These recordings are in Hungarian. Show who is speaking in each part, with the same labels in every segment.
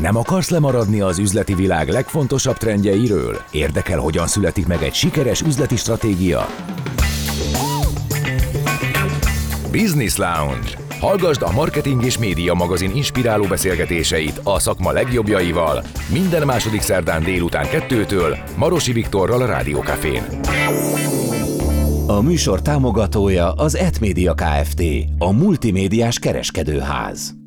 Speaker 1: Nem akarsz lemaradni az üzleti világ legfontosabb trendjeiről? Érdekel, hogyan születik meg egy sikeres üzleti stratégia? Business Lounge. Hallgasd a Marketing és Média magazin inspiráló beszélgetéseit a szakma legjobbjaival minden második szerdán délután kettőtől Marosi Viktorral a Rádiókafén. A műsor támogatója az Etmédia Kft. A multimédiás kereskedőház.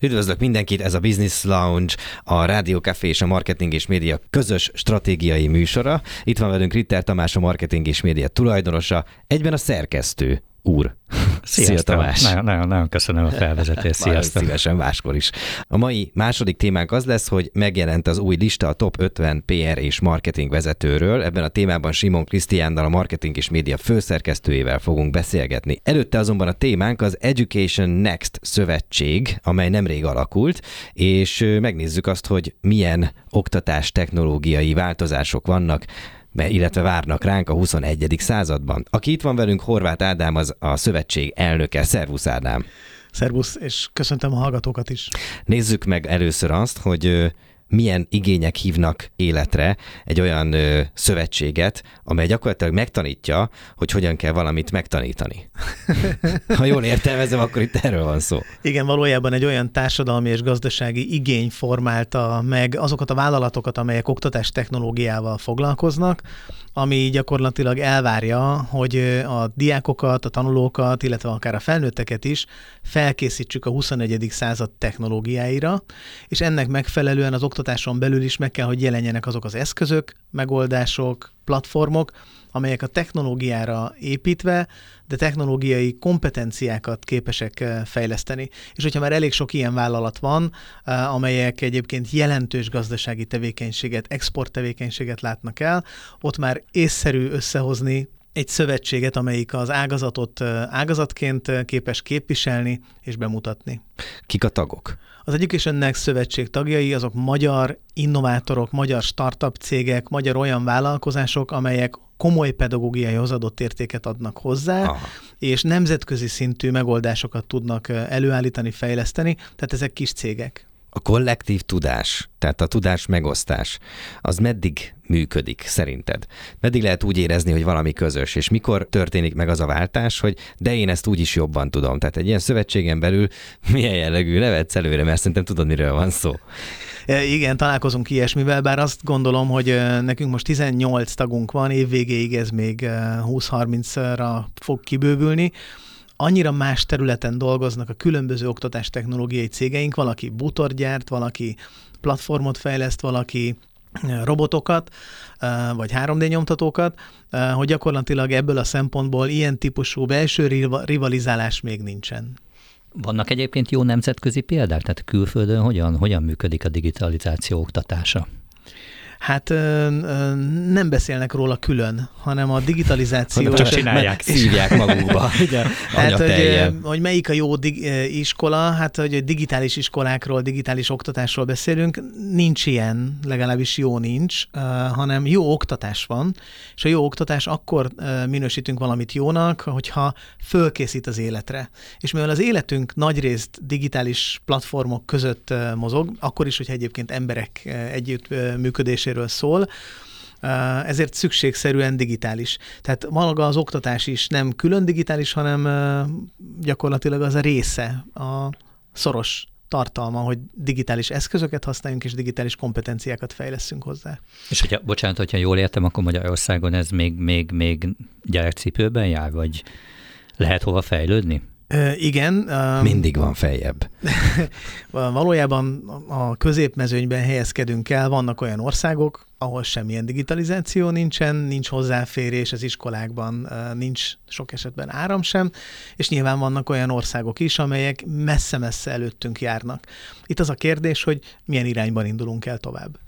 Speaker 2: Üdvözlök mindenkit, ez a Business Lounge, a Rádió Café és a Marketing és Média közös stratégiai műsora. Itt van velünk Ritter Tamás, a Marketing és Média tulajdonosa, egyben a szerkesztő úr.
Speaker 3: Sziasztok. Szia Tamás! Nagyon, nagyon, nagyon köszönöm a felvezetést, sziasztok!
Speaker 2: Szívesen máskor is. A mai második témánk az lesz, hogy megjelent az új lista a top 50 PR és marketing vezetőről. Ebben a témában Simon Krisztiánnal, a marketing és média főszerkesztőjével fogunk beszélgetni. Előtte azonban a témánk az Education Next szövetség, amely nemrég alakult, és megnézzük azt, hogy milyen oktatás technológiai változások vannak illetve várnak ránk a 21. században. Aki itt van velünk, Horváth Ádám, az a szövetség elnöke. Szervusz Ádám!
Speaker 4: Szervusz, és köszöntöm a hallgatókat is.
Speaker 2: Nézzük meg először azt, hogy milyen igények hívnak életre egy olyan ö, szövetséget, amely gyakorlatilag megtanítja, hogy hogyan kell valamit megtanítani. ha jól értelmezem, akkor itt erről van szó.
Speaker 4: Igen, valójában egy olyan társadalmi és gazdasági igény formálta meg azokat a vállalatokat, amelyek oktatás technológiával foglalkoznak, ami gyakorlatilag elvárja, hogy a diákokat, a tanulókat, illetve akár a felnőtteket is felkészítsük a 21. század technológiáira, és ennek megfelelően az oktatáson belül is meg kell, hogy jelenjenek azok az eszközök, megoldások, platformok, amelyek a technológiára építve, de technológiai kompetenciákat képesek fejleszteni. És hogyha már elég sok ilyen vállalat van, amelyek egyébként jelentős gazdasági tevékenységet, export tevékenységet látnak el, ott már észszerű összehozni egy szövetséget, amelyik az ágazatot ágazatként képes képviselni és bemutatni.
Speaker 2: Kik a tagok?
Speaker 4: Az Education szövetség tagjai azok magyar innovátorok, magyar startup cégek, magyar olyan vállalkozások, amelyek komoly pedagógiai hozadott értéket adnak hozzá, Aha. és nemzetközi szintű megoldásokat tudnak előállítani, fejleszteni, tehát ezek kis cégek.
Speaker 2: A kollektív tudás, tehát a tudás megosztás, az meddig működik szerinted? Meddig lehet úgy érezni, hogy valami közös, és mikor történik meg az a váltás, hogy de én ezt úgy is jobban tudom. Tehát egy ilyen szövetségen belül milyen jellegű nevetsz előre, mert szerintem tudod, miről van szó.
Speaker 4: E, igen, találkozunk ilyesmivel, bár azt gondolom, hogy e, nekünk most 18 tagunk van, évvégéig ez még 20-30-ra e, fog kibővülni, annyira más területen dolgoznak a különböző oktatás technológiai cégeink, valaki bútorgyárt, valaki platformot fejleszt, valaki robotokat, vagy 3D nyomtatókat, hogy gyakorlatilag ebből a szempontból ilyen típusú belső rivalizálás még nincsen.
Speaker 3: Vannak egyébként jó nemzetközi példák? Tehát külföldön hogyan, hogyan működik a digitalizáció oktatása?
Speaker 4: Hát nem beszélnek róla külön, hanem a digitalizáció...
Speaker 3: Csak csinálják, szívják magukba.
Speaker 4: hát, hogy, hogy melyik a jó dig- iskola, hát hogy digitális iskolákról, digitális oktatásról beszélünk, nincs ilyen, legalábbis jó nincs, hanem jó oktatás van, és a jó oktatás akkor minősítünk valamit jónak, hogyha fölkészít az életre. És mivel az életünk nagyrészt digitális platformok között mozog, akkor is, hogyha egyébként emberek együtt működés működéséről szól, ezért szükségszerűen digitális. Tehát maga az oktatás is nem külön digitális, hanem gyakorlatilag az a része, a szoros tartalma, hogy digitális eszközöket használjunk, és digitális kompetenciákat fejleszünk hozzá.
Speaker 3: És hogyha, bocsánat, hogyha jól értem, akkor Magyarországon ez még, még, még gyerekcipőben jár, vagy lehet hova fejlődni?
Speaker 4: Igen.
Speaker 2: Mindig van feljebb.
Speaker 4: Valójában a középmezőnyben helyezkedünk el, vannak olyan országok, ahol semmilyen digitalizáció nincsen, nincs hozzáférés az iskolákban, nincs sok esetben áram sem, és nyilván vannak olyan országok is, amelyek messze-messze előttünk járnak. Itt az a kérdés, hogy milyen irányban indulunk el tovább.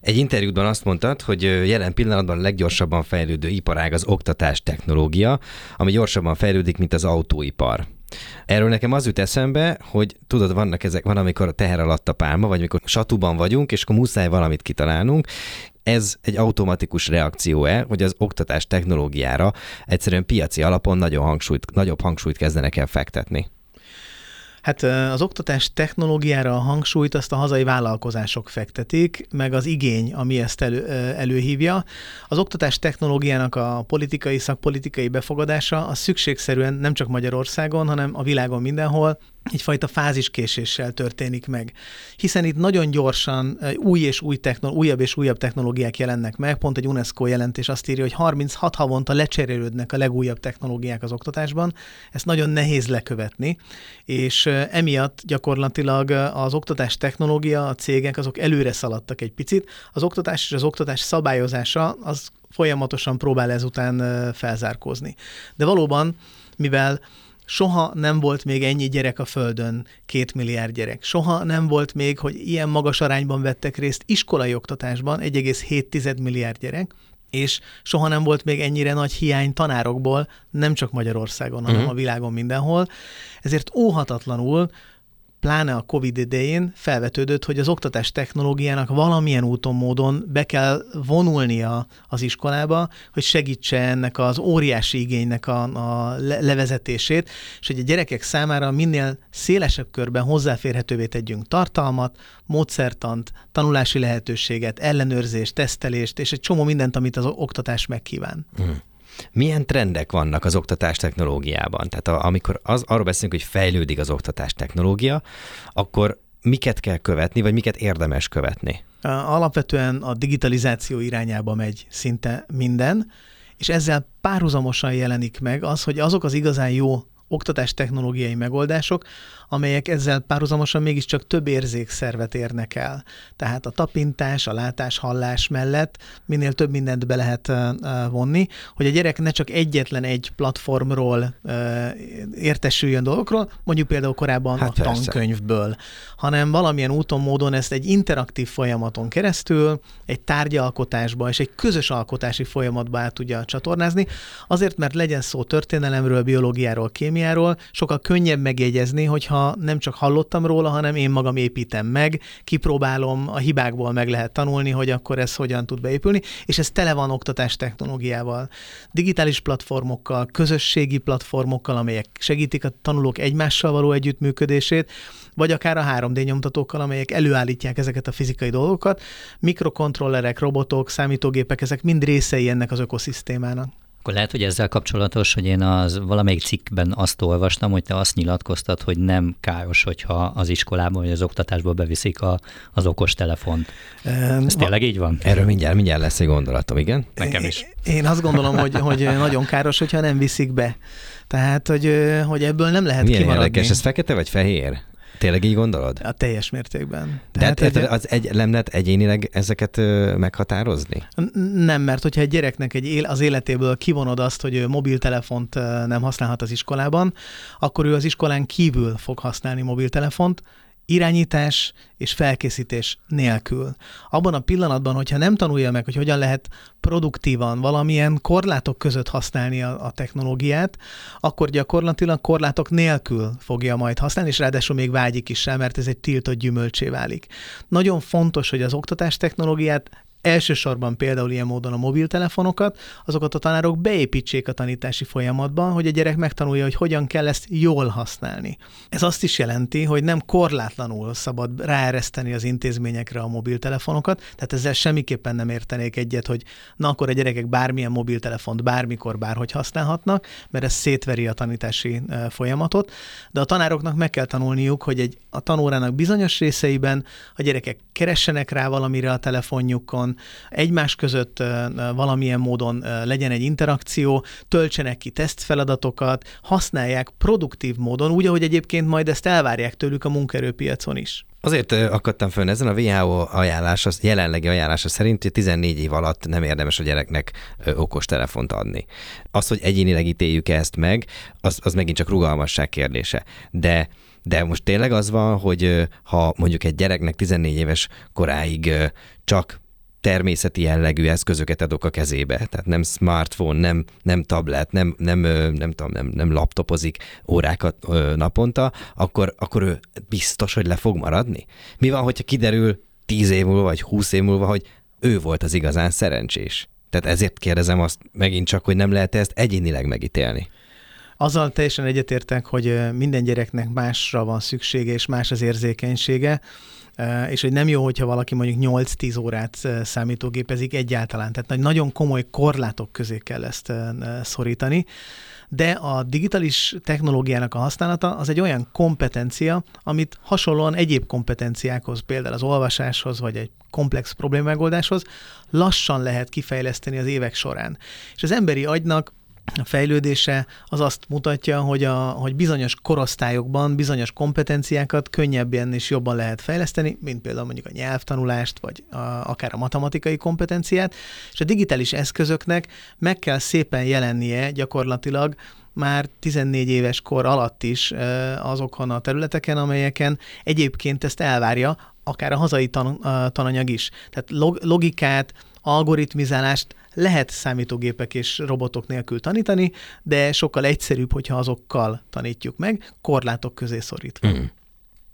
Speaker 2: Egy interjúban azt mondtad, hogy jelen pillanatban a leggyorsabban fejlődő iparág az oktatás technológia, ami gyorsabban fejlődik, mint az autóipar. Erről nekem az jut eszembe, hogy tudod, vannak ezek, van, amikor a teher alatt a pálma, vagy amikor satuban vagyunk, és akkor muszáj valamit kitalálnunk, ez egy automatikus reakció-e, hogy az oktatás technológiára egyszerűen piaci alapon nagyon hangsúlyt, nagyobb hangsúlyt kezdenek el fektetni?
Speaker 4: Hát az oktatás technológiára a hangsúlyt azt a hazai vállalkozások fektetik, meg az igény, ami ezt elő, előhívja. Az oktatás technológiának a politikai, szakpolitikai befogadása az szükségszerűen nem csak Magyarországon, hanem a világon mindenhol egyfajta fáziskéséssel történik meg. Hiszen itt nagyon gyorsan új és új technol, újabb és újabb technológiák jelennek meg, pont egy UNESCO jelentés azt írja, hogy 36 havonta lecserélődnek a legújabb technológiák az oktatásban, ezt nagyon nehéz lekövetni, és emiatt gyakorlatilag az oktatás technológia, a cégek azok előre szaladtak egy picit, az oktatás és az oktatás szabályozása az folyamatosan próbál ezután felzárkózni. De valóban, mivel Soha nem volt még ennyi gyerek a Földön, két milliárd gyerek. Soha nem volt még, hogy ilyen magas arányban vettek részt iskolai oktatásban, 1,7 milliárd gyerek, és soha nem volt még ennyire nagy hiány tanárokból, nem csak Magyarországon, hanem uh-huh. a világon mindenhol. Ezért óhatatlanul pláne a COVID idején felvetődött, hogy az oktatás technológiának valamilyen úton, módon be kell vonulnia az iskolába, hogy segítse ennek az óriási igénynek a, a levezetését, és hogy a gyerekek számára minél szélesebb körben hozzáférhetővé tegyünk tartalmat, módszertant, tanulási lehetőséget, ellenőrzést, tesztelést, és egy csomó mindent, amit az oktatás megkíván. Mm.
Speaker 2: Milyen trendek vannak az oktatás technológiában? Tehát a, amikor az, arról beszélünk, hogy fejlődik az oktatás technológia, akkor miket kell követni, vagy miket érdemes követni?
Speaker 4: Alapvetően a digitalizáció irányába megy szinte minden, és ezzel párhuzamosan jelenik meg az, hogy azok az igazán jó oktatás technológiai megoldások, amelyek ezzel párhuzamosan mégiscsak több érzékszervet érnek el. Tehát a tapintás, a látás, hallás mellett minél több mindent be lehet vonni, hogy a gyerek ne csak egyetlen egy platformról értesüljön dolgokról, mondjuk például korábban hát a persze. tankönyvből, hanem valamilyen úton, módon ezt egy interaktív folyamaton keresztül, egy tárgyalkotásba és egy közös alkotási folyamatba át tudja csatornázni, azért, mert legyen szó történelemről, biológiáról, kémiáról, sokkal könnyebb megjegyezni, hogyha nem csak hallottam róla, hanem én magam építem meg, kipróbálom, a hibákból meg lehet tanulni, hogy akkor ez hogyan tud beépülni, és ez tele van oktatás technológiával, digitális platformokkal, közösségi platformokkal, amelyek segítik a tanulók egymással való együttműködését, vagy akár a 3D nyomtatókkal, amelyek előállítják ezeket a fizikai dolgokat. Mikrokontrollerek, robotok, számítógépek, ezek mind részei ennek az ökoszisztémának.
Speaker 3: Akkor lehet, hogy ezzel kapcsolatos, hogy én az valamelyik cikkben azt olvastam, hogy te azt nyilatkoztad, hogy nem káros, hogyha az iskolában vagy az oktatásba beviszik a, az okos telefont. Ez tényleg így van?
Speaker 2: Erről mindjárt, mindjárt lesz egy gondolatom, igen?
Speaker 3: Nekem is.
Speaker 4: Én azt gondolom, hogy, hogy nagyon káros, hogyha nem viszik be. Tehát, hogy, hogy ebből nem lehet
Speaker 2: Milyen
Speaker 4: kimaradni.
Speaker 2: érdekes, ez fekete vagy fehér? Tényleg így gondolod?
Speaker 4: A teljes mértékben.
Speaker 2: Tehát De hát egy... az egy, nem lehet egyénileg ezeket ö, meghatározni?
Speaker 4: Nem, mert hogyha egy gyereknek egy él, az életéből kivonod azt, hogy ő mobiltelefont nem használhat az iskolában, akkor ő az iskolán kívül fog használni mobiltelefont, irányítás és felkészítés nélkül. Abban a pillanatban, hogyha nem tanulja meg, hogy hogyan lehet produktívan valamilyen korlátok között használni a, a technológiát, akkor gyakorlatilag korlátok nélkül fogja majd használni, és ráadásul még vágyik is rá, mert ez egy tiltott gyümölcsé válik. Nagyon fontos, hogy az oktatás technológiát elsősorban például ilyen módon a mobiltelefonokat, azokat a tanárok beépítsék a tanítási folyamatba, hogy a gyerek megtanulja, hogy hogyan kell ezt jól használni. Ez azt is jelenti, hogy nem korlátlanul szabad ráereszteni az intézményekre a mobiltelefonokat, tehát ezzel semmiképpen nem értenék egyet, hogy na akkor a gyerekek bármilyen mobiltelefont bármikor, bárhogy használhatnak, mert ez szétveri a tanítási folyamatot, de a tanároknak meg kell tanulniuk, hogy egy, a tanórának bizonyos részeiben a gyerekek keressenek rá valamire a telefonjukon, egymás között valamilyen módon legyen egy interakció, töltsenek ki tesztfeladatokat, használják produktív módon, úgy, ahogy egyébként majd ezt elvárják tőlük a munkaerőpiacon is.
Speaker 2: Azért akadtam fönn ezen a WHO ajánlása, jelenlegi ajánlása szerint, hogy 14 év alatt nem érdemes a gyereknek okos telefont adni. Az, hogy egyénileg ítéljük ezt meg, az, az megint csak rugalmasság kérdése. De de most tényleg az van, hogy ha mondjuk egy gyereknek 14 éves koráig csak természeti jellegű eszközöket adok a kezébe, tehát nem smartphone, nem, nem tablet, nem, nem, nem, tudom, nem, nem laptopozik órákat naponta, akkor, akkor ő biztos, hogy le fog maradni. Mi van, hogyha kiderül tíz év múlva, vagy húsz év múlva, hogy ő volt az igazán szerencsés? Tehát ezért kérdezem azt megint csak, hogy nem lehet ezt egyénileg megítélni.
Speaker 4: Azzal teljesen egyetértek, hogy minden gyereknek másra van szüksége, és más az érzékenysége és hogy nem jó, hogyha valaki mondjuk 8-10 órát számítógépezik egyáltalán. Tehát nagyon komoly korlátok közé kell ezt szorítani de a digitális technológiának a használata az egy olyan kompetencia, amit hasonlóan egyéb kompetenciákhoz, például az olvasáshoz, vagy egy komplex problémamegoldáshoz lassan lehet kifejleszteni az évek során. És az emberi agynak a fejlődése az azt mutatja, hogy, a, hogy bizonyos korosztályokban bizonyos kompetenciákat könnyebben és jobban lehet fejleszteni, mint például mondjuk a nyelvtanulást, vagy a, akár a matematikai kompetenciát, és a digitális eszközöknek meg kell szépen jelennie gyakorlatilag már 14 éves kor alatt is azokon a területeken, amelyeken egyébként ezt elvárja, akár a hazai tan- tananyag is. Tehát logikát, algoritmizálást lehet számítógépek és robotok nélkül tanítani, de sokkal egyszerűbb, hogyha azokkal tanítjuk meg, korlátok közé szorítva. Mm.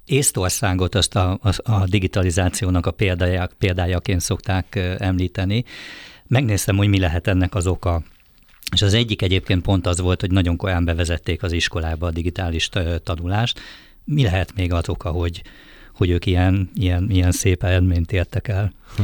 Speaker 3: Észtországot azt a, a, a digitalizációnak a példája, példájaként szokták említeni. Megnéztem, hogy mi lehet ennek az oka. És az egyik egyébként pont az volt, hogy nagyon korán bevezették az iskolába a digitális tanulást. Mi lehet még az oka, hogy, hogy ők ilyen, ilyen, ilyen szép eredményt értek el? Hm.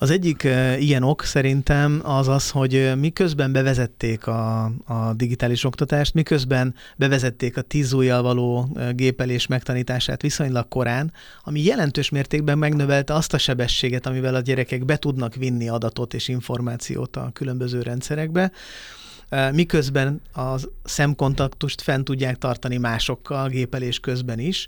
Speaker 4: Az egyik ilyen ok szerintem az az, hogy miközben bevezették a, a digitális oktatást, miközben bevezették a tíz való gépelés megtanítását viszonylag korán, ami jelentős mértékben megnövelte azt a sebességet, amivel a gyerekek be tudnak vinni adatot és információt a különböző rendszerekbe, miközben a szemkontaktust fent tudják tartani másokkal gépelés közben is.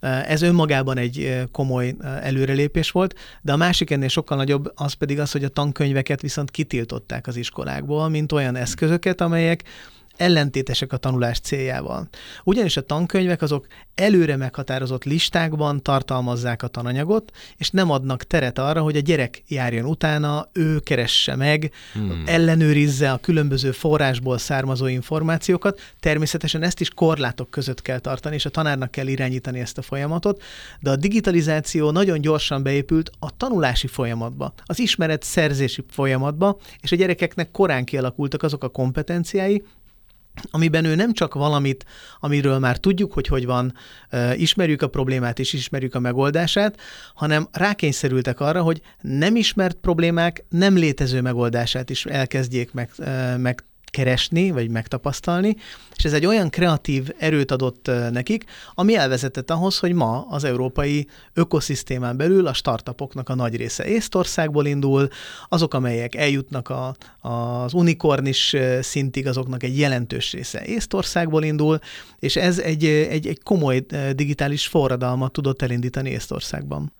Speaker 4: Ez önmagában egy komoly előrelépés volt, de a másik ennél sokkal nagyobb az pedig az, hogy a tankönyveket viszont kitiltották az iskolákból, mint olyan eszközöket, amelyek ellentétesek a tanulás céljával. Ugyanis a tankönyvek azok előre meghatározott listákban tartalmazzák a tananyagot, és nem adnak teret arra, hogy a gyerek járjon utána, ő keresse meg, hmm. ellenőrizze a különböző forrásból származó információkat. Természetesen ezt is korlátok között kell tartani, és a tanárnak kell irányítani ezt a folyamatot, de a digitalizáció nagyon gyorsan beépült a tanulási folyamatba, az ismeret szerzési folyamatba, és a gyerekeknek korán kialakultak azok a kompetenciái, amiben ő nem csak valamit, amiről már tudjuk, hogy hogy van, ismerjük a problémát és ismerjük a megoldását, hanem rákényszerültek arra, hogy nem ismert problémák nem létező megoldását is elkezdjék meg, meg keresni, vagy megtapasztalni, és ez egy olyan kreatív erőt adott nekik, ami elvezetett ahhoz, hogy ma az európai ökoszisztémán belül a startupoknak a nagy része Észtországból indul, azok, amelyek eljutnak a, az unikornis szintig, azoknak egy jelentős része Észtországból indul, és ez egy, egy, egy komoly digitális forradalmat tudott elindítani Észtországban.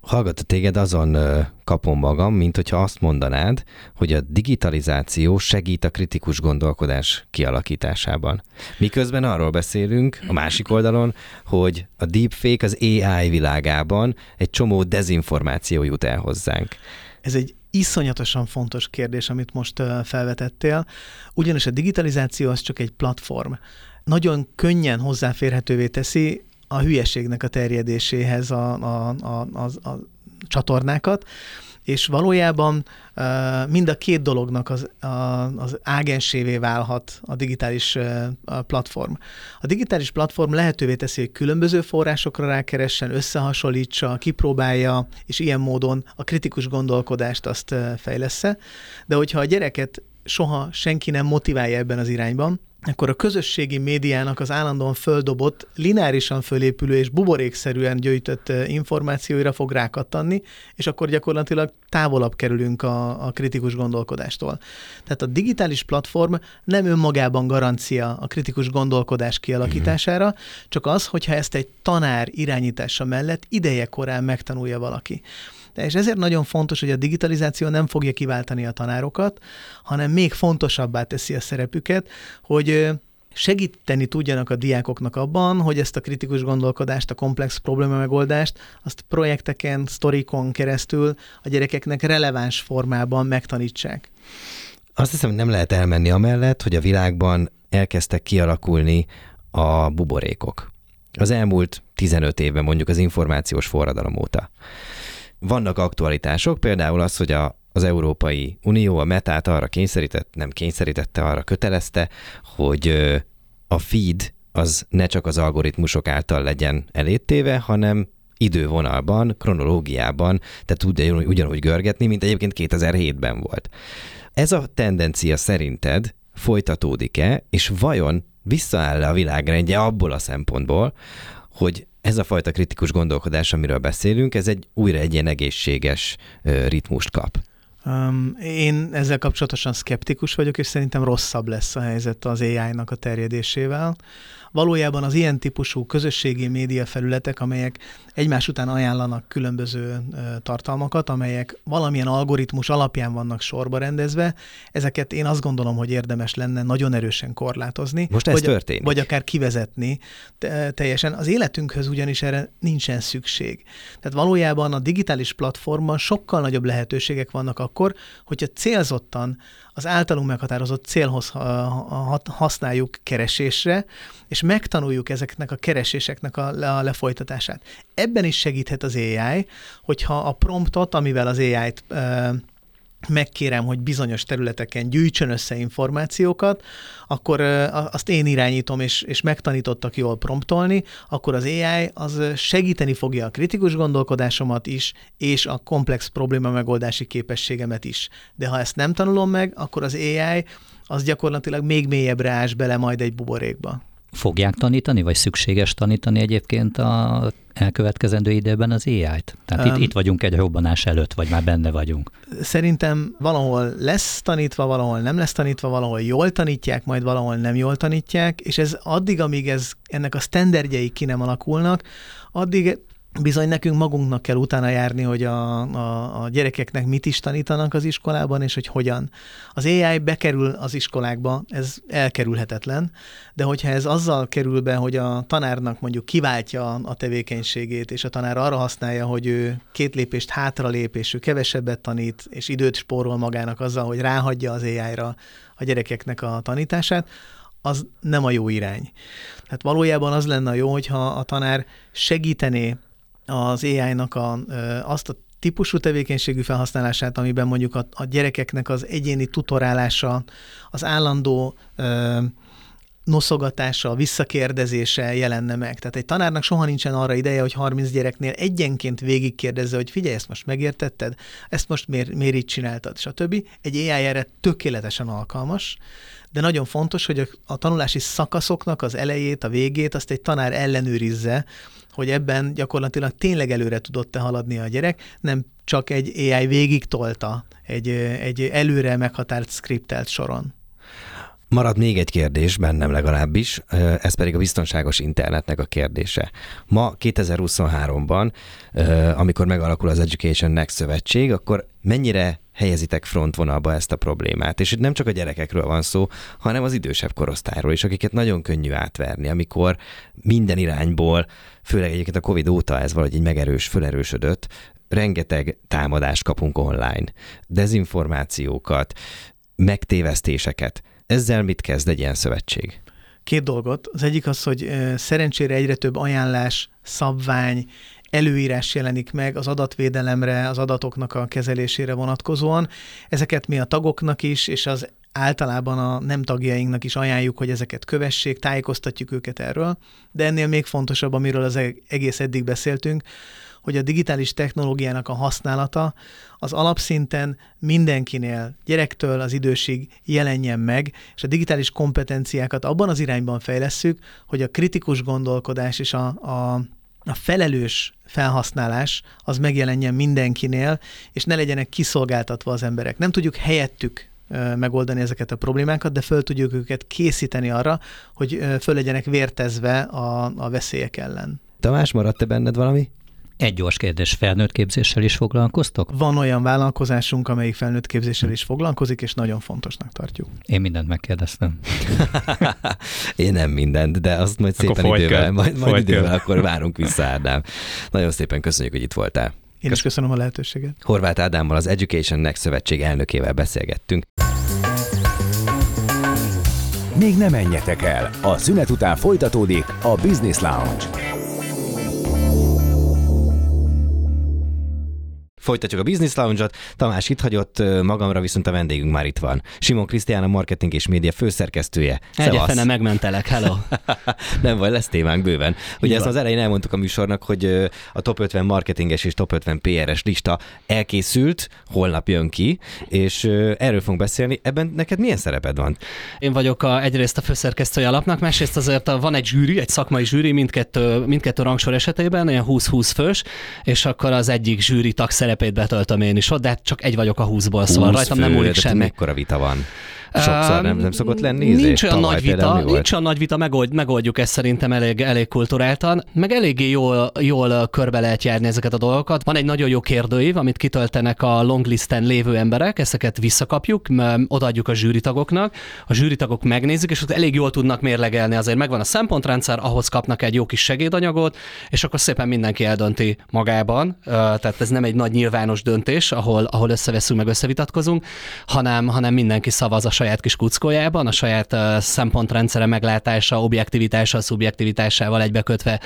Speaker 2: Hallgatva téged, azon kapom magam, mint hogyha azt mondanád, hogy a digitalizáció segít a kritikus gondolkodás kialakításában. Miközben arról beszélünk a másik oldalon, hogy a deepfake az AI világában egy csomó dezinformáció jut el hozzánk.
Speaker 4: Ez egy iszonyatosan fontos kérdés, amit most felvetettél, ugyanis a digitalizáció az csak egy platform. Nagyon könnyen hozzáférhetővé teszi a hülyeségnek a terjedéséhez a, a, a, a, a csatornákat, és valójában mind a két dolognak az, az ágensévé válhat a digitális platform. A digitális platform lehetővé teszi, hogy különböző forrásokra rákeressen, összehasonlítsa, kipróbálja, és ilyen módon a kritikus gondolkodást azt fejlesz de hogyha a gyereket soha senki nem motiválja ebben az irányban, akkor a közösségi médiának az állandóan földobott, lineárisan fölépülő és buborékszerűen gyűjtött információira fog rákattanni, és akkor gyakorlatilag távolabb kerülünk a, a kritikus gondolkodástól. Tehát a digitális platform nem önmagában garancia a kritikus gondolkodás kialakítására, csak az, hogyha ezt egy tanár irányítása mellett ideje korán megtanulja valaki. És ezért nagyon fontos, hogy a digitalizáció nem fogja kiváltani a tanárokat, hanem még fontosabbá teszi a szerepüket, hogy segíteni tudjanak a diákoknak abban, hogy ezt a kritikus gondolkodást, a komplex probléma megoldást, azt projekteken, sztorikon keresztül a gyerekeknek releváns formában megtanítsák.
Speaker 2: Azt hiszem, nem lehet elmenni amellett, hogy a világban elkezdtek kialakulni a buborékok. Az elmúlt 15 évben mondjuk az információs forradalom óta. Vannak aktualitások, például az, hogy a, az Európai Unió a metát arra kényszerített, nem kényszerítette, arra kötelezte, hogy a feed az ne csak az algoritmusok által legyen elétéve, hanem idővonalban, kronológiában, tehát tudja ugyanúgy görgetni, mint egyébként 2007-ben volt. Ez a tendencia szerinted folytatódik-e, és vajon visszaáll a világrendje abból a szempontból, hogy ez a fajta kritikus gondolkodás, amiről beszélünk, ez egy újra egy ilyen egészséges ritmust kap?
Speaker 4: Um, én ezzel kapcsolatosan szkeptikus vagyok, és szerintem rosszabb lesz a helyzet az AI-nak a terjedésével valójában az ilyen típusú közösségi média felületek, amelyek egymás után ajánlanak különböző tartalmakat, amelyek valamilyen algoritmus alapján vannak sorba rendezve, ezeket én azt gondolom, hogy érdemes lenne nagyon erősen korlátozni.
Speaker 2: Most ez
Speaker 4: vagy,
Speaker 2: történik.
Speaker 4: Vagy akár kivezetni teljesen. Az életünkhöz ugyanis erre nincsen szükség. Tehát valójában a digitális platformon sokkal nagyobb lehetőségek vannak akkor, hogyha célzottan az általunk meghatározott célhoz használjuk keresésre, és megtanuljuk ezeknek a kereséseknek a, lefolytatását. Ebben is segíthet az AI, hogyha a promptot, amivel az AI-t megkérem, hogy bizonyos területeken gyűjtsön össze információkat, akkor azt én irányítom, és, és megtanítottak jól promptolni, akkor az AI az segíteni fogja a kritikus gondolkodásomat is, és a komplex probléma megoldási képességemet is. De ha ezt nem tanulom meg, akkor az AI az gyakorlatilag még mélyebbre ás bele majd egy buborékba.
Speaker 3: Fogják tanítani, vagy szükséges tanítani egyébként a elkövetkezendő időben az AI-t? Tehát um, itt, itt vagyunk egy robbanás előtt, vagy már benne vagyunk.
Speaker 4: Szerintem valahol lesz tanítva, valahol nem lesz tanítva, valahol jól tanítják, majd valahol nem jól tanítják, és ez addig, amíg ez, ennek a standardjai ki nem alakulnak, addig bizony nekünk magunknak kell utána járni, hogy a, a, a gyerekeknek mit is tanítanak az iskolában, és hogy hogyan. Az AI bekerül az iskolákba, ez elkerülhetetlen, de hogyha ez azzal kerül be, hogy a tanárnak mondjuk kiváltja a tevékenységét, és a tanár arra használja, hogy ő két lépést hátra lép, és ő kevesebbet tanít, és időt spórol magának azzal, hogy ráhagyja az AI-ra a gyerekeknek a tanítását, az nem a jó irány. Tehát valójában az lenne jó, hogyha a tanár segítené az AI-nak a, azt a típusú tevékenységű felhasználását, amiben mondjuk a, a gyerekeknek az egyéni tutorálása, az állandó ö, noszogatása, visszakérdezése jelenne meg. Tehát egy tanárnak soha nincsen arra ideje, hogy 30 gyereknél egyenként végigkérdezze, hogy figyelj, ezt most megértetted, ezt most miért, miért így csináltad, stb. Egy AI erre tökéletesen alkalmas, de nagyon fontos, hogy a, a tanulási szakaszoknak az elejét, a végét azt egy tanár ellenőrizze, hogy ebben gyakorlatilag tényleg előre tudott-e haladni a gyerek, nem csak egy AI végig tolta egy, egy előre meghatárt skriptelt soron.
Speaker 2: Marad még egy kérdés, bennem legalábbis, ez pedig a biztonságos internetnek a kérdése. Ma 2023-ban, amikor megalakul az Education Next szövetség, akkor mennyire helyezitek frontvonalba ezt a problémát. És itt nem csak a gyerekekről van szó, hanem az idősebb korosztályról is, akiket nagyon könnyű átverni, amikor minden irányból, főleg egyébként a Covid óta ez valahogy így megerős, fölerősödött, rengeteg támadást kapunk online, dezinformációkat, megtévesztéseket. Ezzel mit kezd egy ilyen szövetség?
Speaker 4: Két dolgot. Az egyik az, hogy szerencsére egyre több ajánlás, szabvány, előírás jelenik meg az adatvédelemre, az adatoknak a kezelésére vonatkozóan. Ezeket mi a tagoknak is, és az általában a nem tagjainknak is ajánljuk, hogy ezeket kövessék, tájékoztatjuk őket erről, de ennél még fontosabb, amiről az egész eddig beszéltünk, hogy a digitális technológiának a használata az alapszinten mindenkinél, gyerektől az idősig jelenjen meg, és a digitális kompetenciákat abban az irányban fejlesszük, hogy a kritikus gondolkodás és a, a a felelős felhasználás az megjelenjen mindenkinél, és ne legyenek kiszolgáltatva az emberek. Nem tudjuk helyettük megoldani ezeket a problémákat, de föl tudjuk őket készíteni arra, hogy föl legyenek vértezve a, a veszélyek ellen.
Speaker 2: Tamás, maradt-e benned valami?
Speaker 3: Egy gyors kérdés, felnőtt képzéssel is foglalkoztok?
Speaker 4: Van olyan vállalkozásunk, amelyik felnőtt képzéssel is foglalkozik, és nagyon fontosnak tartjuk.
Speaker 3: Én mindent megkérdeztem.
Speaker 2: Én nem mindent, de azt majd szépen akkor idővel, majd, majd idővel akkor várunk vissza, Ádám. Nagyon szépen köszönjük, hogy itt voltál.
Speaker 4: Én is köszönöm a lehetőséget.
Speaker 2: Horváth Ádámmal, az Education Next Szövetség elnökével beszélgettünk.
Speaker 1: Még nem menjetek el, a szünet után folytatódik a Business Lounge.
Speaker 2: Folytatjuk a Business Lounge-ot. Tamás itt hagyott, magamra viszont a vendégünk már itt van. Simon Krisztián, a marketing és média főszerkesztője.
Speaker 5: Egyefene megmentelek, hello.
Speaker 2: Nem vagy, lesz témánk bőven. Ugye ezt az elején elmondtuk a műsornak, hogy a top 50 marketinges és top 50 PR-es lista elkészült, holnap jön ki, és erről fogunk beszélni. Ebben neked milyen szereped van?
Speaker 5: Én vagyok a, egyrészt a főszerkesztője alapnak, másrészt azért a, van egy zsűri, egy szakmai zsűri mindkettő, mindkettő rangsor esetében, olyan 20-20 fős, és akkor az egyik zsűri tag szerepét betöltöm én is ott, de hát csak egy vagyok a 20-ból, szóval rajtam fő, nem múlik semmi.
Speaker 2: Mekkora vita van? Sokszor nem, nem szokott lenni?
Speaker 5: Nincs olyan nagy vita, nincs olyan nagy vita, megold, megoldjuk ezt szerintem elég, elég kulturáltan, meg eléggé jól, jól körbe lehet járni ezeket a dolgokat. Van egy nagyon jó kérdőív, amit kitöltenek a longlisten lévő emberek, ezeket visszakapjuk, odaadjuk a zsűritagoknak, a zsűritagok megnézik, és ott elég jól tudnak mérlegelni, azért megvan a szempontrendszer, ahhoz kapnak egy jó kis segédanyagot, és akkor szépen mindenki eldönti magában, tehát ez nem egy nagy nyilvános döntés, ahol, ahol összeveszünk, meg összevitatkozunk, hanem, hanem mindenki szavaz a saját kis kuckójában, a saját szempontrendszere meglátása, objektivitása, szubjektivitásával egybekötve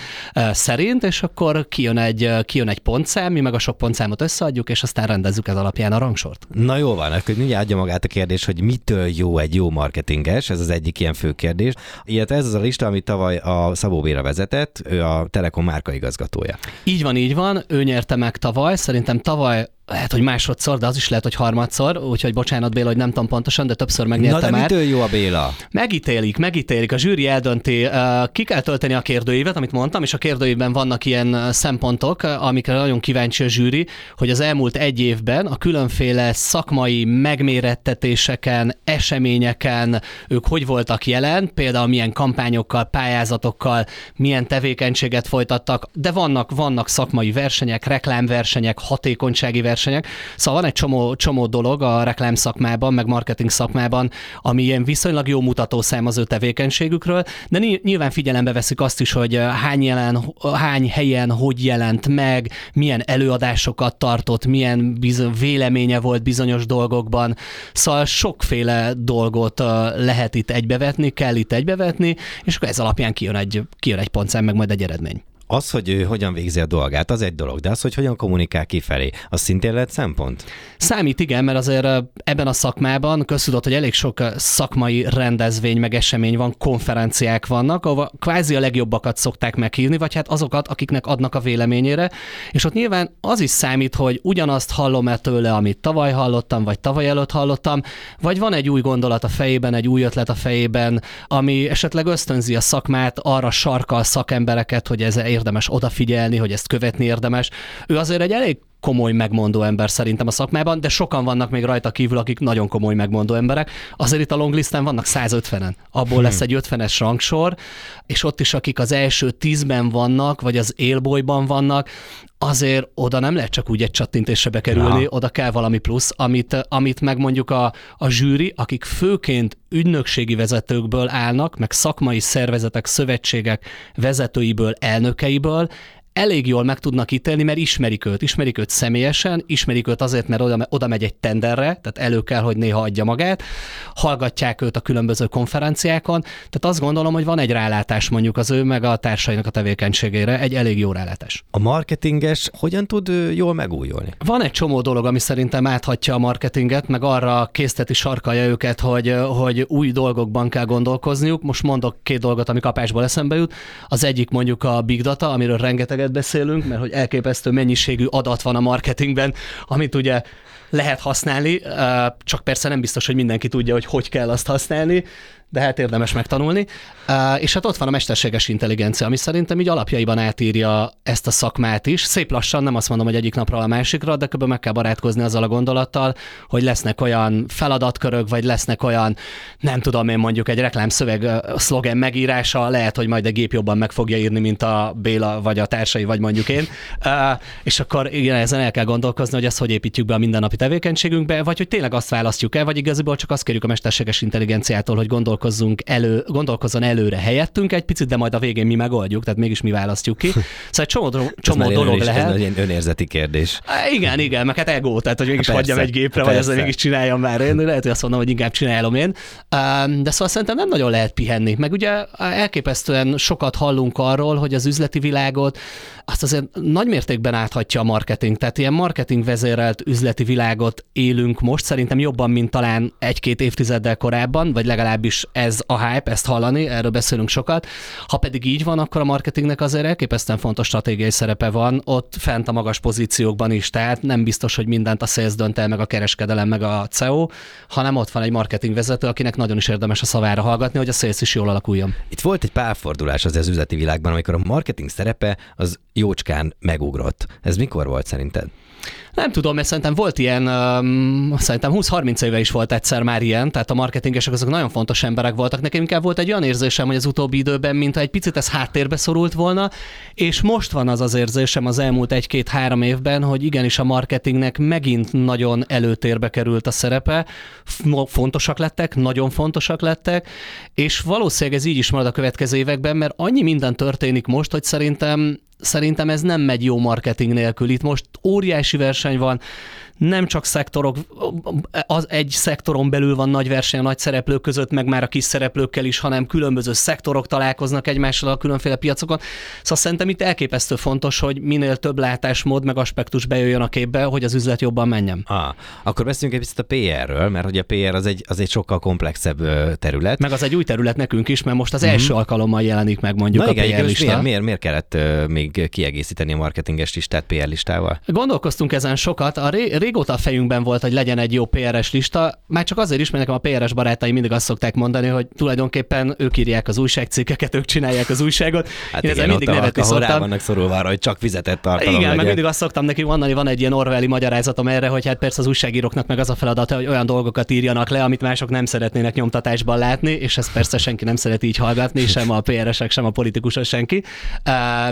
Speaker 5: szerint, és akkor kijön egy, kijön egy pontszám, mi meg a sok pontszámot összeadjuk, és aztán rendezzük ez alapján a rangsort.
Speaker 2: Na jó van, akkor mindjárt adja magát a kérdés, hogy mitől jó egy jó marketinges, ez az egyik ilyen fő kérdés. Ilyet ez az a lista, amit tavaly a Szabó Béra vezetett, ő a Telekom márkaigazgatója.
Speaker 5: Így van, így van, ő nyerte meg tavaly, szerintem tavaly lehet, hogy másodszor, de az is lehet, hogy harmadszor, úgyhogy bocsánat Béla, hogy nem tudom pontosan, de többször megnyerte
Speaker 2: Na, de
Speaker 5: már.
Speaker 2: jó a Béla?
Speaker 5: Megítélik, megítélik, a zsűri eldönti, ki kell tölteni a kérdőívet, amit mondtam, és a kérdőívben vannak ilyen szempontok, amikre nagyon kíváncsi a zsűri, hogy az elmúlt egy évben a különféle szakmai megmérettetéseken, eseményeken ők hogy voltak jelen, például milyen kampányokkal, pályázatokkal, milyen tevékenységet folytattak, de vannak, vannak szakmai versenyek, reklámversenyek, hatékonysági versenyek, versenyek. Szóval van egy csomó, csomó dolog a reklám szakmában, meg marketing szakmában, ami ilyen viszonylag jó mutatószám az ő tevékenységükről, de nyilván figyelembe veszik azt is, hogy hány, jelen, hány helyen hogy jelent meg, milyen előadásokat tartott, milyen bizony, véleménye volt bizonyos dolgokban. Szóval sokféle dolgot lehet itt egybevetni, kell itt egybevetni, és akkor ez alapján kijön egy, kijön egy pontszám, meg majd egy eredmény.
Speaker 2: Az, hogy ő hogyan végzi a dolgát, az egy dolog, de az, hogy hogyan kommunikál kifelé, az szintén lehet szempont?
Speaker 5: Számít, igen, mert azért ebben a szakmában köztudott, hogy elég sok szakmai rendezvény, meg esemény van, konferenciák vannak, ahol kvázi a legjobbakat szokták meghívni, vagy hát azokat, akiknek adnak a véleményére, és ott nyilván az is számít, hogy ugyanazt hallom-e tőle, amit tavaly hallottam, vagy tavaly előtt hallottam, vagy van egy új gondolat a fejében, egy új ötlet a fejében, ami esetleg ösztönzi a szakmát, arra sarkal szakembereket, hogy ez érdemes odafigyelni, hogy ezt követni érdemes. Ő azért egy elég komoly megmondó ember szerintem a szakmában, de sokan vannak még rajta kívül, akik nagyon komoly megmondó emberek. Azért itt a longlisten vannak 150-en. Abból hmm. lesz egy 50-es rangsor, és ott is, akik az első tízben vannak, vagy az élbolyban vannak, azért oda nem lehet csak úgy egy csattintésre bekerülni, ja. oda kell valami plusz, amit, amit meg mondjuk a, a zsűri, akik főként ügynökségi vezetőkből állnak, meg szakmai szervezetek, szövetségek vezetőiből, elnökeiből, elég jól meg tudnak ítélni, mert ismerik őt, ismerik őt személyesen, ismerik őt azért, mert oda, oda megy egy tenderre, tehát elő kell, hogy néha adja magát, hallgatják őt a különböző konferenciákon, tehát azt gondolom, hogy van egy rálátás mondjuk az ő meg a társainak a tevékenységére, egy elég jó rálátás.
Speaker 2: A marketinges hogyan tud jól megújulni?
Speaker 5: Van egy csomó dolog, ami szerintem áthatja a marketinget, meg arra készteti sarkalja őket, hogy, hogy új dolgokban kell gondolkozniuk. Most mondok két dolgot, ami kapásból eszembe jut. Az egyik mondjuk a big data, amiről rengeteg rengeteget beszélünk, mert hogy elképesztő mennyiségű adat van a marketingben, amit ugye lehet használni, csak persze nem biztos, hogy mindenki tudja, hogy hogy kell azt használni, de hát érdemes megtanulni. És hát ott van a mesterséges intelligencia, ami szerintem így alapjaiban átírja ezt a szakmát is. Szép lassan, nem azt mondom, hogy egyik napra a másikra, de kb. meg kell barátkozni azzal a gondolattal, hogy lesznek olyan feladatkörök, vagy lesznek olyan, nem tudom én mondjuk egy reklámszöveg szlogen megírása, lehet, hogy majd a gép jobban meg fogja írni, mint a Béla, vagy a társai, vagy mondjuk én. És akkor igen, ezen el kell gondolkozni, hogy ezt hogy építjük be a mindennapi tevékenységünkbe, vagy hogy tényleg azt választjuk el, vagy igazából csak azt kérjük a mesterséges intelligenciától, hogy gondolkodjon gondolkozzunk elő, gondolkozzon előre helyettünk egy picit, de majd a végén mi megoldjuk, tehát mégis mi választjuk ki. Szóval egy csomó, csomó dolog
Speaker 2: is,
Speaker 5: lehet.
Speaker 2: Ez egy önérzeti kérdés.
Speaker 5: Igen, igen, meg hát ego, tehát hogy mégis hagyjam egy gépre, vagy ezzel mégis csináljam már én. Lehet, hogy azt mondom, hogy inkább csinálom én. De szóval szerintem nem nagyon lehet pihenni. Meg ugye elképesztően sokat hallunk arról, hogy az üzleti világot azt azért nagy mértékben áthatja a marketing. Tehát ilyen marketing vezérelt üzleti világot élünk most, szerintem jobban, mint talán egy-két évtizeddel korábban, vagy legalábbis ez a hype, ezt hallani, erről beszélünk sokat. Ha pedig így van, akkor a marketingnek azért elképesztően fontos stratégiai szerepe van, ott fent a magas pozíciókban is, tehát nem biztos, hogy mindent a sales dönt el, meg a kereskedelem, meg a CEO, hanem ott van egy marketingvezető, akinek nagyon is érdemes a szavára hallgatni, hogy a sales is jól alakuljon.
Speaker 2: Itt volt egy párfordulás az, az üzleti világban, amikor a marketing szerepe az jócskán megugrott. Ez mikor volt szerinted?
Speaker 5: Nem tudom, mert szerintem volt ilyen, um, szerintem 20-30 éve is volt egyszer már ilyen, tehát a marketingesek azok nagyon fontos emberek voltak. Nekem inkább volt egy olyan érzésem, hogy az utóbbi időben, mintha egy picit ez háttérbe szorult volna, és most van az az érzésem az elmúlt egy-két-három évben, hogy igenis a marketingnek megint nagyon előtérbe került a szerepe, fontosak lettek, nagyon fontosak lettek, és valószínűleg ez így is marad a következő években, mert annyi minden történik most, hogy szerintem szerintem ez nem megy jó marketing nélkül. Itt most óriási verseny van, nem csak szektorok, az egy szektoron belül van nagy verseny a nagy szereplők között, meg már a kis szereplőkkel is, hanem különböző szektorok találkoznak egymással a különféle piacokon. Szóval szerintem itt elképesztő fontos, hogy minél több látásmód, meg aspektus bejöjjön a képbe, hogy az üzlet jobban menjen.
Speaker 2: Ah, akkor beszéljünk egy picit a PR-ről, mert hogy a PR az egy, az egy sokkal komplexebb terület.
Speaker 5: Meg az egy új terület nekünk is, mert most az első mm-hmm. alkalommal jelenik meg mondjuk Na a igen, PR lista.
Speaker 2: Miért, miért, miért kellett még kiegészíteni a marketinges listát PR listával?
Speaker 5: Gondolkoztunk ezen sokat. A ré- régóta a fejünkben volt, hogy legyen egy jó PRS lista, már csak azért is, mert nekem a PRS barátai mindig azt szokták mondani, hogy tulajdonképpen ők írják az újságcikkeket, ők csinálják az újságot.
Speaker 2: Hát Én igen, mindig nevetni ahol szoktam. vannak szorulva arra, hogy csak fizetett tartalom
Speaker 5: Igen,
Speaker 2: legyen.
Speaker 5: meg mindig azt szoktam neki mondani, van egy ilyen orwelli magyarázatom erre, hogy hát persze az újságíróknak meg az a feladata, hogy olyan dolgokat írjanak le, amit mások nem szeretnének nyomtatásban látni, és ezt persze senki nem szeret így hallgatni, sem a PRS-ek, sem a politikusok, senki.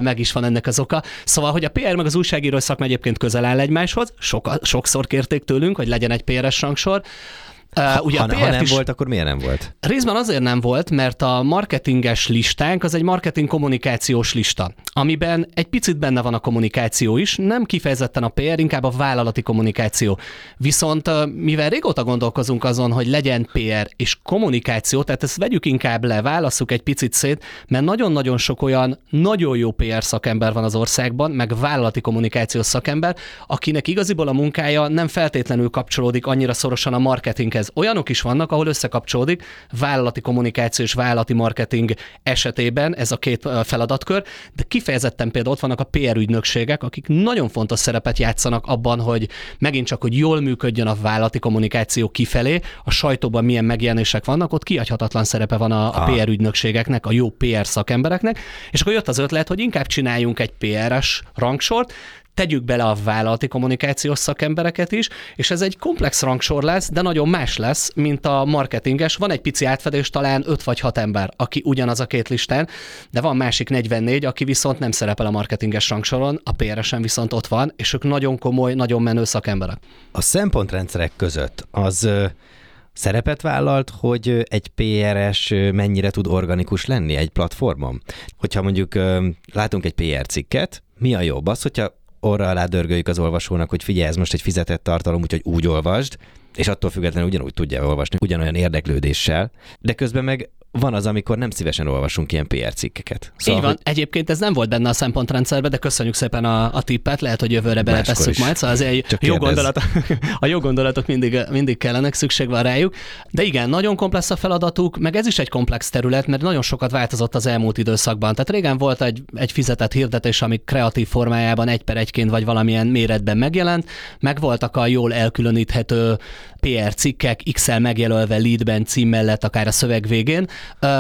Speaker 5: Meg is van ennek az oka. Szóval, hogy a PR meg az újságíró szakma egyébként közel áll egymáshoz, soka, sokszor kérték tőlünk, hogy legyen egy PRS rangsor,
Speaker 2: Uh, ugye ha, a ha nem is, volt, akkor miért nem volt?
Speaker 5: Részben azért nem volt, mert a marketinges listánk az egy marketing kommunikációs lista, amiben egy picit benne van a kommunikáció is, nem kifejezetten a PR, inkább a vállalati kommunikáció. Viszont mivel régóta gondolkozunk azon, hogy legyen PR és kommunikáció, tehát ezt vegyük inkább le, válasszuk egy picit szét, mert nagyon-nagyon sok olyan nagyon jó PR szakember van az országban, meg vállalati kommunikációs szakember, akinek igaziból a munkája nem feltétlenül kapcsolódik annyira szorosan a marketinghez ez olyanok is vannak, ahol összekapcsolódik vállalati kommunikáció és vállalati marketing esetében ez a két feladatkör, de kifejezetten például ott vannak a PR ügynökségek, akik nagyon fontos szerepet játszanak abban, hogy megint csak, hogy jól működjön a vállalati kommunikáció kifelé, a sajtóban milyen megjelenések vannak, ott kiadhatatlan szerepe van a, a PR ügynökségeknek, a jó PR szakembereknek, és akkor jött az ötlet, hogy inkább csináljunk egy PR-es rangsort, tegyük bele a vállalati kommunikációs szakembereket is, és ez egy komplex rangsor lesz, de nagyon más lesz, mint a marketinges. Van egy pici átfedés, talán 5 vagy 6 ember, aki ugyanaz a két listán, de van másik 44, aki viszont nem szerepel a marketinges rangsoron, a PRS-en viszont ott van, és ők nagyon komoly, nagyon menő szakemberek.
Speaker 2: A szempontrendszerek között az szerepet vállalt, hogy egy PRS mennyire tud organikus lenni egy platformon? Hogyha mondjuk látunk egy PR cikket, mi a jobb? Az, hogyha orra alá dörgöljük az olvasónak, hogy figyelj, ez most egy fizetett tartalom, úgyhogy úgy olvasd, és attól függetlenül ugyanúgy tudja olvasni, ugyanolyan érdeklődéssel, de közben meg van az, amikor nem szívesen olvasunk ilyen PR cikkeket.
Speaker 5: Szóval, Így van. Hogy... Egyébként ez nem volt benne a szempontrendszerben, de köszönjük szépen a, a tippet, lehet, hogy jövőre beletesszük majd. Szóval azért jó gondolat, a jó gondolatok mindig, mindig kellenek, szükség van rájuk. De igen, nagyon komplex a feladatuk, meg ez is egy komplex terület, mert nagyon sokat változott az elmúlt időszakban. Tehát régen volt egy, egy fizetett hirdetés, ami kreatív formájában egy per egyként vagy valamilyen méretben megjelent, meg voltak a jól elkülöníthető PR cikkek, XL megjelölve leadben cím mellett, akár a szöveg végén,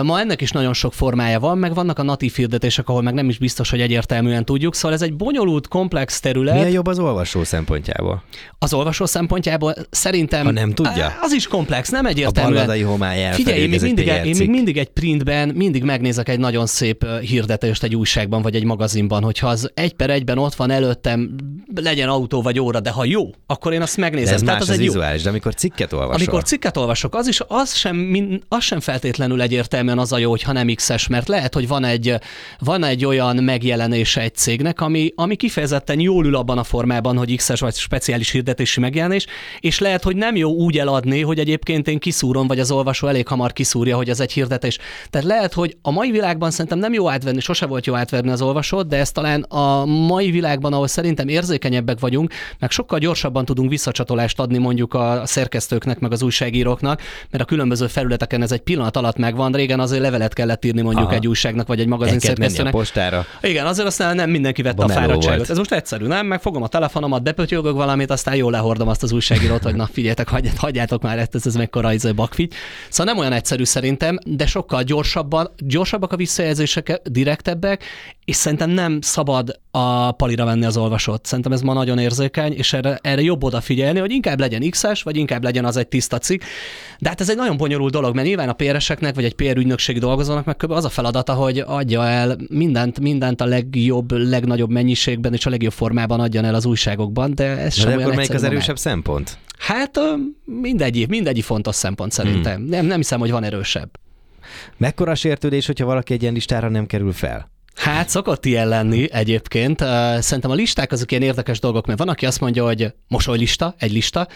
Speaker 5: Ma ennek is nagyon sok formája van, meg vannak a natív hirdetések, ahol meg nem is biztos, hogy egyértelműen tudjuk. Szóval ez egy bonyolult, komplex terület.
Speaker 2: Milyen jobb az olvasó szempontjából?
Speaker 5: Az olvasó szempontjából szerintem...
Speaker 2: Ha nem tudja?
Speaker 5: Az is komplex, nem egyértelmű.
Speaker 2: A homály
Speaker 5: Figyelj, én még, mindig, én még mindig egy printben, mindig megnézek egy nagyon szép hirdetést egy újságban vagy egy magazinban, hogyha az egy per egyben ott van előttem, legyen autó vagy óra, de ha jó, akkor én azt megnézem. De
Speaker 2: ez
Speaker 5: Tehát
Speaker 2: más,
Speaker 5: az egy
Speaker 2: vizuális,
Speaker 5: jó.
Speaker 2: de amikor cikket olvasol.
Speaker 5: Amikor cikket olvasok, az is az sem, az sem feltétlenül egyértelműen az a jó, hogyha nem X-es, mert lehet, hogy van egy, van egy olyan megjelenése egy cégnek, ami, ami kifejezetten jól ül abban a formában, hogy X-es vagy speciális hirdetési megjelenés, és lehet, hogy nem jó úgy eladni, hogy egyébként én kiszúrom, vagy az olvasó elég hamar kiszúrja, hogy ez egy hirdetés. Tehát lehet, hogy a mai világban szerintem nem jó átvenni, sose volt jó átverni az olvasót, de ez talán a mai világban, ahol szerintem érzékenyebbek vagyunk, meg sokkal gyorsabban tudunk visszacsatolást adni mondjuk a szerkesztőknek, meg az újságíróknak, mert a különböző felületeken ez egy pillanat alatt megvan. Régen azért levelet kellett írni mondjuk Aha. egy újságnak, vagy egy magazin szerkesztőnek.
Speaker 2: postára.
Speaker 5: Igen, azért aztán nem mindenki vette Bommeló a fáradtságot. Ez most egyszerű, nem? Megfogom a telefonomat, bepötyögök valamit, aztán jól lehordom azt az újságírót, hogy na figyeljetek, hagyját, hagyjátok már ezt, ez, ez mekkora izé bakfigy. Szóval nem olyan egyszerű szerintem, de sokkal gyorsabban, gyorsabbak a visszajelzések, direktebbek, és szerintem nem szabad a palira venni az olvasót. Szerintem ez ma nagyon érzékeny, és erre, erre jobb odafigyelni, hogy inkább legyen X-es, vagy inkább legyen az egy tiszta cikk. De hát ez egy nagyon bonyolult dolog, mert nyilván a PR-eseknek, vagy egy PR ügynökség dolgozónak meg az a feladata, hogy adja el mindent, mindent a legjobb, legnagyobb mennyiségben és a legjobb formában adjan el az újságokban, de ez sem
Speaker 2: de
Speaker 5: olyan
Speaker 2: akkor melyik az erősebb
Speaker 5: moment.
Speaker 2: szempont?
Speaker 5: Hát mindegyik, mindegyik fontos szempont szerintem. Hmm. Nem, nem hiszem, hogy van erősebb.
Speaker 2: Mekkora sértődés, hogyha valaki egy ilyen listára nem kerül fel?
Speaker 5: Hát szokott ilyen lenni egyébként. Szerintem a listák azok ilyen érdekes dolgok, mert van, aki azt mondja, hogy mosolylista, egy lista,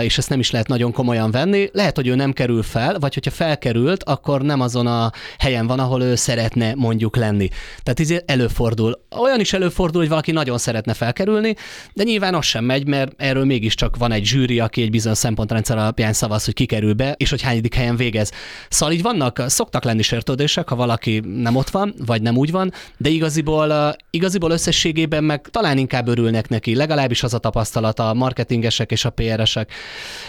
Speaker 5: és ezt nem is lehet nagyon komolyan venni. Lehet, hogy ő nem kerül fel, vagy hogyha felkerült, akkor nem azon a helyen van, ahol ő szeretne mondjuk lenni. Tehát ez előfordul. Olyan is előfordul, hogy valaki nagyon szeretne felkerülni, de nyilván az sem megy, mert erről mégiscsak van egy zsűri, aki egy bizonyos szempontrendszer alapján szavaz, hogy kikerül be, és hogy hányadik helyen végez. Szóval így vannak, szoktak lenni sértődések, ha valaki nem ott van, vagy nem úgy van, van, de igaziból, igaziból összességében meg talán inkább örülnek neki, legalábbis az a tapasztalat a marketingesek és a PR-esek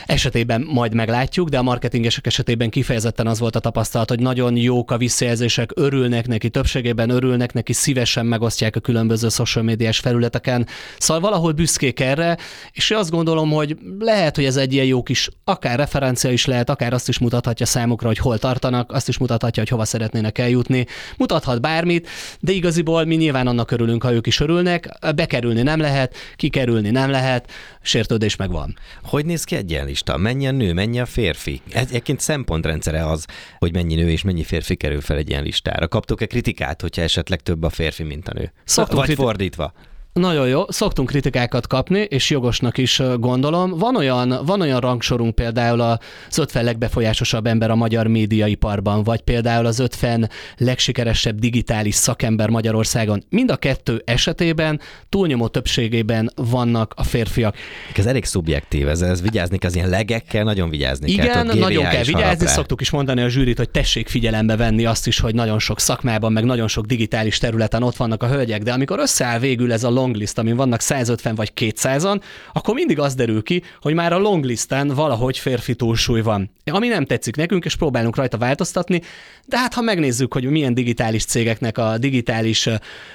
Speaker 5: esetében majd meglátjuk, de a marketingesek esetében kifejezetten az volt a tapasztalat, hogy nagyon jók a visszajelzések, örülnek neki, többségében örülnek neki, szívesen megosztják a különböző social médiás felületeken. Szóval valahol büszkék erre, és azt gondolom, hogy lehet, hogy ez egy ilyen jó kis, akár referencia is lehet, akár azt is mutathatja számukra, hogy hol tartanak, azt is mutathatja, hogy hova szeretnének eljutni, mutathat bármit, de igaziból mi nyilván annak örülünk, ha ők is örülnek, bekerülni nem lehet, kikerülni nem lehet, sértődés meg van.
Speaker 2: Hogy néz ki egy ilyen lista? Mennyi a nő, mennyi a férfi? Ez egyébként szempontrendszere az, hogy mennyi nő és mennyi férfi kerül fel egy ilyen listára. Kaptok-e kritikát, hogyha esetleg több a férfi, mint a nő?
Speaker 5: Szoktunk
Speaker 2: Vagy
Speaker 5: kriti-
Speaker 2: fordítva?
Speaker 5: Nagyon jó, szoktunk kritikákat kapni, és jogosnak is gondolom. Van olyan, van olyan rangsorunk például az 50 legbefolyásosabb ember a magyar médiaiparban, vagy például az 50 legsikeresebb digitális szakember Magyarországon. Mind a kettő esetében túlnyomó többségében vannak a férfiak.
Speaker 2: Ez elég szubjektív, ez, ez vigyázni kell, az ilyen legekkel nagyon vigyázni
Speaker 5: Igen,
Speaker 2: kell.
Speaker 5: Igen, nagyon kell vigyázni, szoktuk is mondani a zsűrit, hogy tessék figyelembe venni azt is, hogy nagyon sok szakmában, meg nagyon sok digitális területen ott vannak a hölgyek, de amikor összeáll végül ez a longlist, amin vannak 150 vagy 200-an, akkor mindig az derül ki, hogy már a longlisten valahogy férfi túlsúly van. Ami nem tetszik nekünk, és próbálunk rajta változtatni, de hát ha megnézzük, hogy milyen digitális cégeknek a digitális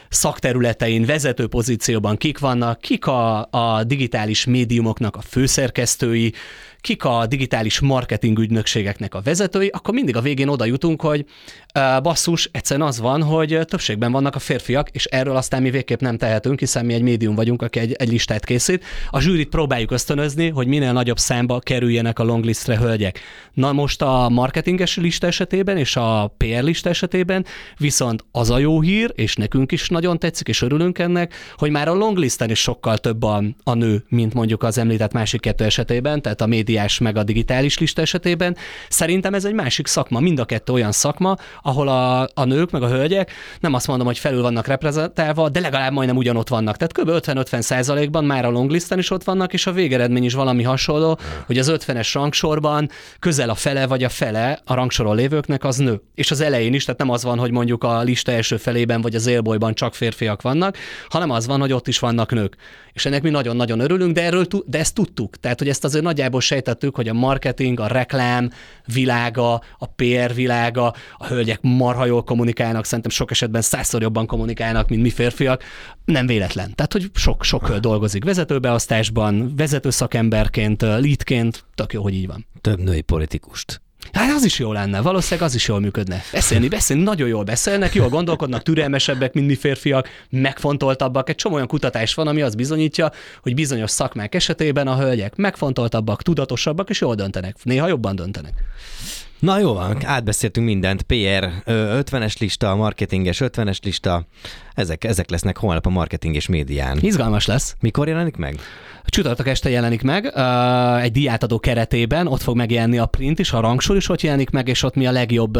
Speaker 5: szakterületein vezető pozícióban kik vannak, kik a, a digitális médiumoknak a főszerkesztői, kik a digitális marketing ügynökségeknek a vezetői, akkor mindig a végén oda jutunk, hogy basszus, egyszerűen az van, hogy többségben vannak a férfiak, és erről aztán mi végképp nem tehetünk, hiszen mi egy médium vagyunk, aki egy, egy listát készít. A zsűrit próbáljuk ösztönözni, hogy minél nagyobb számba kerüljenek a longlistre hölgyek. Na most a marketinges lista esetében és a PR lista esetében viszont az a jó hír, és nekünk is nagyon tetszik, és örülünk ennek, hogy már a longlisten is sokkal több a, a nő, mint mondjuk az említett másik kettő esetében, tehát a média médiás meg a digitális lista esetében. Szerintem ez egy másik szakma, mind a kettő olyan szakma, ahol a, a nők meg a hölgyek nem azt mondom, hogy felül vannak reprezentálva, de legalább majdnem ugyanott vannak. Tehát kb. 50-50 százalékban már a longlisten is ott vannak, és a végeredmény is valami hasonló, hogy az 50-es rangsorban közel a fele vagy a fele a rangsoron lévőknek az nő. És az elején is, tehát nem az van, hogy mondjuk a lista első felében vagy az élbolyban csak férfiak vannak, hanem az van, hogy ott is vannak nők. És ennek mi nagyon-nagyon örülünk, de, erről, de ezt tudtuk. Tehát, hogy ezt azért nagyjából sejtettük, hogy a marketing, a reklám világa, a PR világa, a hölgyek marha jól kommunikálnak, szerintem sok esetben százszor jobban kommunikálnak, mint mi férfiak. Nem véletlen. Tehát, hogy sok, sok dolgozik vezetőbeosztásban, vezető szakemberként, leadként, tök jó, hogy így van.
Speaker 2: Több női politikust.
Speaker 5: Hát az is jó lenne, valószínűleg az is jól működne. Beszélni, beszélni, nagyon jól beszélnek, jól gondolkodnak, türelmesebbek, mint mi férfiak, megfontoltabbak. Egy csomó olyan kutatás van, ami azt bizonyítja, hogy bizonyos szakmák esetében a hölgyek megfontoltabbak, tudatosabbak, és jól döntenek. Néha jobban döntenek.
Speaker 2: Na jó van, átbeszéltünk mindent. PR 50-es lista, marketinges 50-es lista. Ezek, ezek lesznek holnap a marketing és médián.
Speaker 5: Izgalmas lesz.
Speaker 2: Mikor jelenik meg?
Speaker 5: Csütörtök este jelenik meg, egy diátadó keretében, ott fog megjelenni a print is, a rangsor is ott jelenik meg, és ott mi a legjobb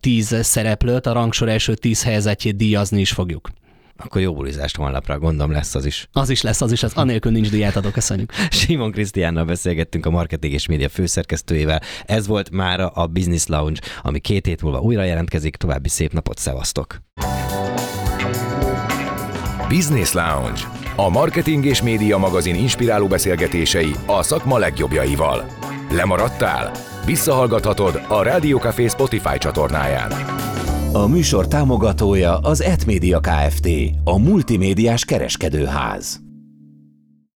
Speaker 5: tíz szereplőt, a rangsor első tíz helyezettjét díjazni is fogjuk.
Speaker 2: Akkor jó bulizást holnapra, gondolom lesz az is.
Speaker 5: Az is lesz, az is lesz. Anélkül nincs diátadó, köszönjük.
Speaker 2: Simon Krisztiánnal beszélgettünk a marketing és média főszerkesztőjével. Ez volt már a Business Lounge, ami két hét múlva újra jelentkezik. További szép napot, szevasztok!
Speaker 1: Business Lounge. A marketing és média magazin inspiráló beszélgetései a szakma legjobbjaival. Lemaradtál? Visszahallgathatod a Rádió Café Spotify csatornáján.
Speaker 6: A műsor támogatója az Etmédia Kft. A multimédiás kereskedőház.